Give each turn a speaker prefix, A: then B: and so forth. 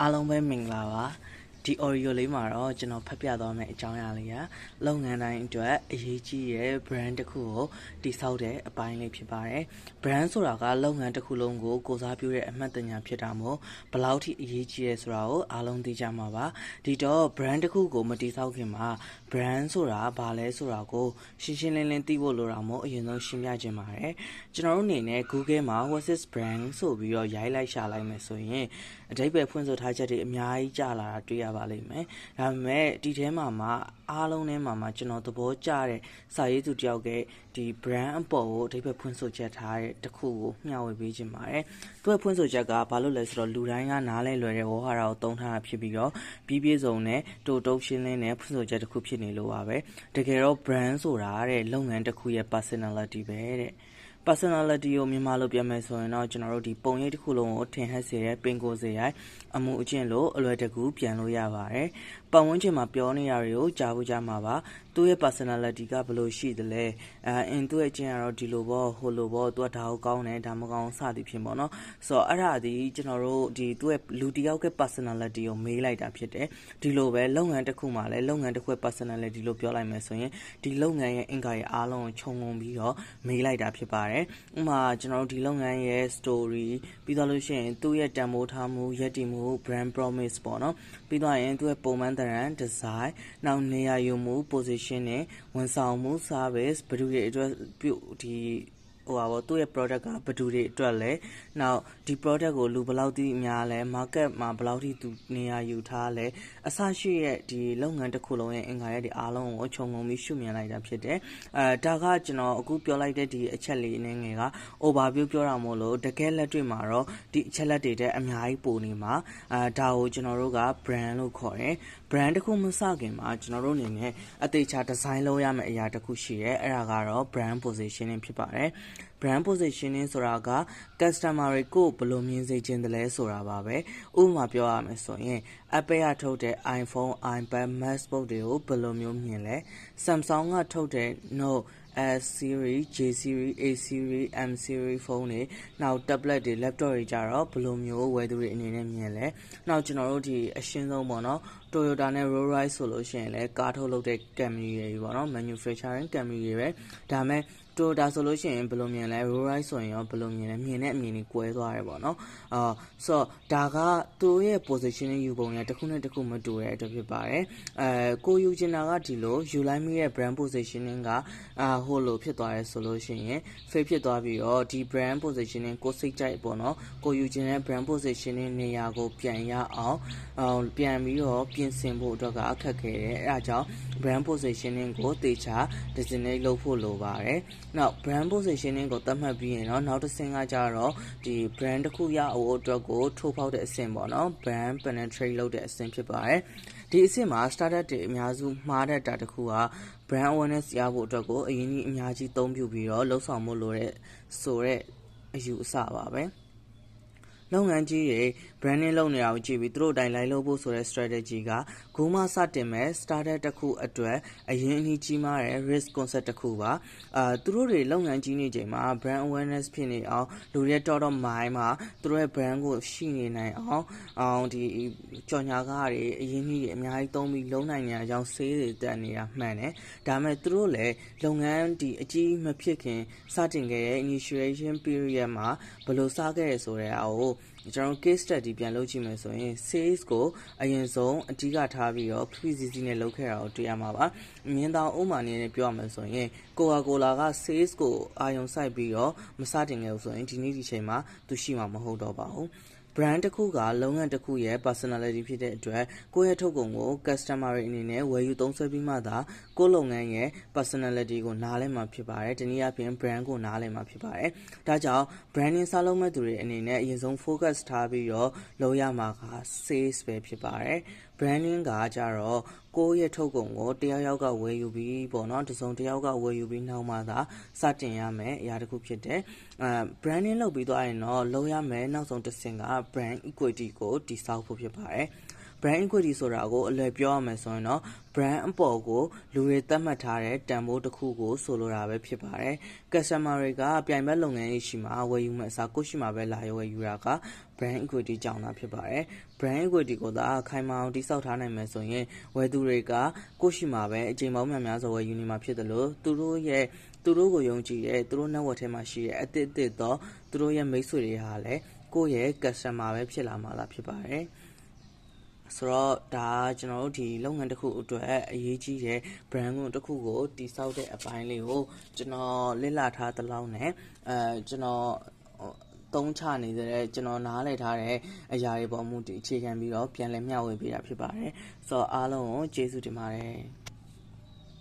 A: အားလုံးပဲမင်္ဂလာပါဒီ audio လေးမှာတော့ကျွန်တော်ဖတ်ပြသွားမယ့်အကြောင်းအရာလေးကလုပ်ငန်းတိုင်းအတွက်အရေးကြီးတဲ့ brand တစ်ခုကိုတည်ဆောက်တဲ့အပိုင်းလေးဖြစ်ပါတယ် brand ဆိုတာကလုပ်ငန်းတစ်ခုလုံးကိုကိုစားပြုတဲ့အမှတ်တညာဖြစ်တာမို့ဘယ်လောက်ထိအရေးကြီးရဲဆိုတာကိုအားလုံးသိကြမှာပါဒီတော့ brand တစ်ခုကိုမတည်ဆောက်ခင်မှာ brand ဆိုတာဘာလဲဆိုတာကိုရှင်းရှင်းလင်းလင်းသိဖို့လိုတာမို့အရင်ဆုံးရှင်းပြခြင်းပါတယ်ကျွန်တော်တို့အနေနဲ့ Google မှာ what is brand ဆိုပြီးတော့ရိုက်လိုက်ရှာလိုက်မယ်ဆိုရင်အဓိပ္ပာယ်ဖွင့်ဆိုထားချက်တွေအများကြီးကြာလာတာတွေ့ရပါလိမ့်မယ်ဒါပေမဲ့ဒီထဲမှာမှအားလုံးထဲမှာမှကျွန်တော်သဘောကျတဲ့စာရေးသူတယောက်က ဒီ brand အပေါ်ကိုအဓိပ္ပာယ်ဖွင့်ဆိုချက်ထားတဲ့တစ်ခုကိုမျှဝေပေးခြင်းပါတယ်သူ့ဖွင့်ဆိုချက်ကဘာလို့လဲဆိုတော့လူတိုင်းကနားလဲလွယ်တဲ့ဝေါ်ဟာရာကိုသုံးထားတာဖြစ်ပြီးတော့ပြီးပြည့်စုံတဲ့တိုတုပ်ရှင်းလင်းတဲ့ဖွင့်ဆိုချက်တစ်ခုဖြစ်နေလို့ပါပဲတကယ်တော့ brand ဆိုတာတဲ့လုပ်ငန်းတစ်ခုရဲ့ personality ပဲတဲ့ personality ကိုမြန်မာလိုပြန်မယ်ဆိုရင်တော့ကျွန်တော်တို့ဒီပုံရိပ်တစ်ခုလုံးကိုထင်ဟပ်စေတဲ့ပင်ကိုယ်စေရိုက်အမှုအကျင့်လို့အလွယ်တကူပြန်လို့ရပါတယ်။ ပတ်ဝန်းကျင်မှာပြောနေတာတွေကိုကြားဖို့ကြားမှာပါ။သူ့ရဲ့ personality ကဘယ်လိုရှိသလဲ။အဲအင်းသူ့ရဲ့အကျင့်ကတော့ဒီလိုပေါ့ဟိုလိုပေါ့သူကဒါကိုကောင်းတယ်ဒါမကောင်းစသည်ဖြင့်ပေါ့နော်။ဆိုတော့အဲ့ဒါဒီကျွန်တော်တို့ဒီသူ့ရဲ့လူတစ်ယောက်ရဲ့ personality ကိုမေးလိုက်တာဖြစ်တယ်။ဒီလိုပဲလုပ်ငန်းတစ်ခုမှာလည်းလုပ်ငန်းတစ်ခုရဲ့ personality လို့ပြောလိုက်မယ်ဆိုရင်ဒီလုပ်ငန်းရဲ့အင်္ဂါရဲ့အားလုံးကိုခြုံငုံပြီးတော့မေးလိုက်တာဖြစ်ပါတယ်။ဥပမာကျွန်တော်တို့ဒီလုပ်ငန်းရဲ့ story ပြီးတော့လို့ရှိရင်သူ့ရဲ့တန်ဖိုးထားမှုရည်တည်မှု brand promise ပေါ့နော်ပြီးတော့ရင်သူ့ရဲ့ပုံမှန်တရံ design နောက်နေရာယူမှု position နဲ့ ဝန်ဆောင်မှု service ဘယ်သူတွေအတွက် ပြုဒီ ဟိုပါဘောသူ့ရဲ့ product ကဘယ်သူတွေအတွက်လဲနောက်ဒီ product ကိုလူဘယ်လောက်ထိများလဲ market မှာဘယ်လောက်ထိသူနေရာယူထားလဲအစရှိရဲ့ဒီလုပ်ငန်းတစ်ခုလုံးရဲ့အင်္ဂါရဲ့ဒီအားလုံးကိုခြုံငုံပြီးရှုမြင်လိုက်တာဖြစ်တယ်အဲဒါကကျွန်တော်အခုပြောလိုက်တဲ့ဒီအချက်လေးနဲ့ငယ်က overview ပြောတာမို့လို့တကယ်လက်တွေ့မှာတော့ဒီအချက်လက်တွေတဲ့အများကြီးပိုနေမှာအဲဒါကိုကျွန်တော်တို့က brand လို့ခေါ်တယ် brand တစ်ခုမစခင်မှာကျွန်တော်တို့အနေနဲ့အသေးချာ design လုပ်ရမယ့်အရာတစ်ခုရှိတယ်အဲ့ဒါကတော့ brand positioning ဖြစ်ပါတယ် brand positioning ဆိုတာက customer တွေကိုဘယ်လိုမြင်စေချင်တယ်လဲဆိုတာပါပဲဥပမာပြောရမယ်ဆိုရင် Apple ကထုတ်တဲ့ iPhone, iPad, MacBook တွေကိုဘယ်လိုမျိုးမြင်လဲ Samsung ကထုတ်တဲ့ Note S series, J series, A series, M series ဖုန်းတွေနောက် tablet တွေ laptop တွေကြတော့ဘယ်လိုမျိုးဝယ်သူတွေအနေနဲ့မြင်လဲနောက်ကျွန်တော်တို့ဒီအရှင်းဆုံးပေါ့နော် Toyota နဲ့ Rolls Royce ဆိုလို့ရှိရင်လည်းကားထုတ်လုပ်တဲ့ company တွေပေါ့နော် manufacturing company တွေပဲဒါမဲ့ Toyota ဆိုလို့ရှိရင်ဘယ်လိုမြင်လဲ Rolls Royce ဆိုရင်ရောဘယ်လိုမြင်လဲမြင်တဲ့အမြင်တွေကွဲသွားတယ်ပေါ့နော်အာဆိုတော့ဒါကသူတို့ရဲ့ positioning ယူပုံနဲ့တစ်ခုနဲ့တစ်ခုမတူတဲ့အတွက်ဖြစ်ပါတယ်အဲကိုယူချင်တာကဒီလိုယူလိုက်မိရဲ့ brand positioning ကအာဟိုလိုဖြစ်သွားရဲဆိုလို့ရှိရင် fake ဖြစ်သွားပြီးတော့ဒီ brand positioning ကိုစိတ်ကြိုက်ပေါ့နော်ကိုယူချင်တဲ့ brand positioning နေရာကိုပြန်ရအောင်အောင်ပြန်ပြီးတော့ပြင်ဆင်ဖို့အတွက်ကအခက်ခဲတယ်အဲဒါကြောင့် brand positioning ကိုတေချာ designate လုပ်ဖို့လိုပါတယ်နောက် brand positioning ကိုသတ်မှတ်ပြီးရင်တော့နောက်တစ်ဆင့်ကကြတော့ဒီ brand တစ်ခုရအောင်အတွက်ကိုထိုးဖောက်တဲ့အဆင့်ပေါ့နော် brand penetrate လုပ်တဲ့အဆင့်ဖြစ်ပါတယ်ဒီအဆင့်မှာ startup တွေအများစုမှားတတ်တာတစ်ခုက brand awareness ရဖို့အတွက်ကိုအရင်ကြီးအများကြီးသုံးပြုပြီးတော့လှုပ်ဆောင်မှုလိုတဲ့ဆိုတဲ့အယူအဆပါပဲ။လုပ်ငန်းကြီးတွေ branding လုပ်နေတာကိုကြည့်ပြီး သူတို့အတိုင်း လိုက်လုပ်ဖို့ဆိုတဲ့ strategy ကဂိုးမစတင်မဲ့ startup တစ်ခုအတွက် အရင်အနည်းကြီးမားတဲ့ risk concept တစ်ခုပါအာသူတို့တွေ လုပ်ငန်းကြီးနေချိန်မှာ brand awareness ဖြစ်နေအောင် လူတွေ top of mind မှာ သူတို့ရဲ့ brand ကို ရှိနေနိုင်အောင်အောင်ဒီကြော်ညာကားတွေ အရင်ကြီးတွေ အများကြီးသုံးပြီး လုံးနိုင်နေတဲ့အကြောင်း sales တွေတက်နေတာ မှန်တယ် ဒါပေမဲ့ သူတို့လည်း လုပ်ငန်းဒီအကြီးမဖြစ်ခင် စတင်ခဲ့တဲ့ initiation period မှာ ဘယ်လိုစခဲ့ရဆိုတဲ့အားကို ကျွန်တော် case study ပြန်လုပ်ကြည့်မယ်ဆိုရင် sales ကိုအရင်ဆုံးအဓိကထားပြီးတော့ PCC နဲ့လုပ်ခဲ့တာကိုတွေ့ရမှာပါမြင်းတောင်ဥမာအနေနဲ့ပြောရမယ်ဆိုရင် Coca-Cola က sales ကိုအာရုံစိုက်ပြီးတော့မစတင်ခဲ့ဘူးဆိုရင်ဒီနေ့ဒီချိန်မှာသူရှိမှာမဟုတ်တော့ပါဘူး brand တစ်ခုကလုပ်ငန်းတစ်ခုရဲ့ personality ဖြစ်တဲ့အတွက်ကိုယ့်ရဲ့ထုတ်ကုန်ကို customer တွေအနေနဲ့ဝယ်ယူသုံးစွဲပြီးမှသာကိုယ့်လုပ်ငန်းရဲ့ personality ကိုနားလည်မှာဖြစ်ပါတယ်။တနည်းအားဖြင့် brand ကိုနားလည်မှာဖြစ်ပါတယ်။ဒါကြောင့် branding စလုပ်မဲ့သူတွေအနေနဲ့အရင်ဆုံး focus ထားပြီးတော့လုပ်ရမှာက sales ပဲဖြစ်ပါတယ်။ branding ကကြတော့ကိုယ့်ရဲ့ထုတ်ကုန်ကိုတယောက်ယောက်ကဝယ်ယူပြီးပေါ့နော်တစုံတယောက်ကဝယ်ယူပြီးနောက်မှသာစတင်ရမယ်အရာတစ်ခုဖြစ်တယ်အဲ branding လုပ်ပြီးသွားရင်တော့လုပ်ရမယ်နောက်ဆုံးတစ်ဆင့်က brand equity ကိုတည်ဆောက်ဖို့ဖြစ်ပါတယ် brand equity ဆိုတာကိုအလွယ်ပြောရမယ်ဆိုရင်တော့ brand အပေါ်ကိုလူတွေသတ်မှတ်ထားတဲ့တန်ဖိုးတစ်ခုကိုဆိုလိုတာပဲဖြစ်ပါတယ်။ customer တွေကပြိုင်ဘက်လုပ်ငန်းရေးရှိမှာဝယ်ယူမဲ့အစားကိုယ့်ရှိမှာပဲလာရွယ်ယူတာက brand equity ကြောင့်သာဖြစ်ပါတယ်။ brand equity ကိုသာခိုင်မာအောင်တိစောက်ထားနိုင်မယ်ဆိုရင်ဝယ်သူတွေကကိုယ့်ရှိမှာပဲအချိန်ပေါင်းများများစွာဝယ်ယူနေမှာဖြစ်တယ်လို့သူတို့ရဲ့သူတို့ကိုယုံကြည်တဲ့သူတို့ network ထဲမှာရှိတဲ့အသစ်အသစ်တော့သူတို့ရဲ့မိတ်ဆွေတွေဟာလည်းကိုယ့်ရဲ့ customer ပဲဖြစ်လာမှာသာဖြစ်ပါတယ်။ ဆိုတော့ဒါကျွန်တော်တို့ဒီလုပ်ငန်းတစ်ခုအတွက်အရေးကြီးတဲ့ brand ကိုတစ်ခုကိုတိစောက်တဲ့အပိုင်းလေးကိုကျွန်တော်လစ်လာထားသလောက်နဲ့အဲကျွန်တော်သုံးချနေတဲ့ကျွန်တော်နားလည်ထားတဲ့အရာတွေပေါ်မူတည်အခြေခံပြီးတော့ပြန်လည်မျှဝေပေးတာဖြစ်ပါတယ်။ဆိုတော့အားလုံးကိုကျေးဇူးတင်ပါတယ်။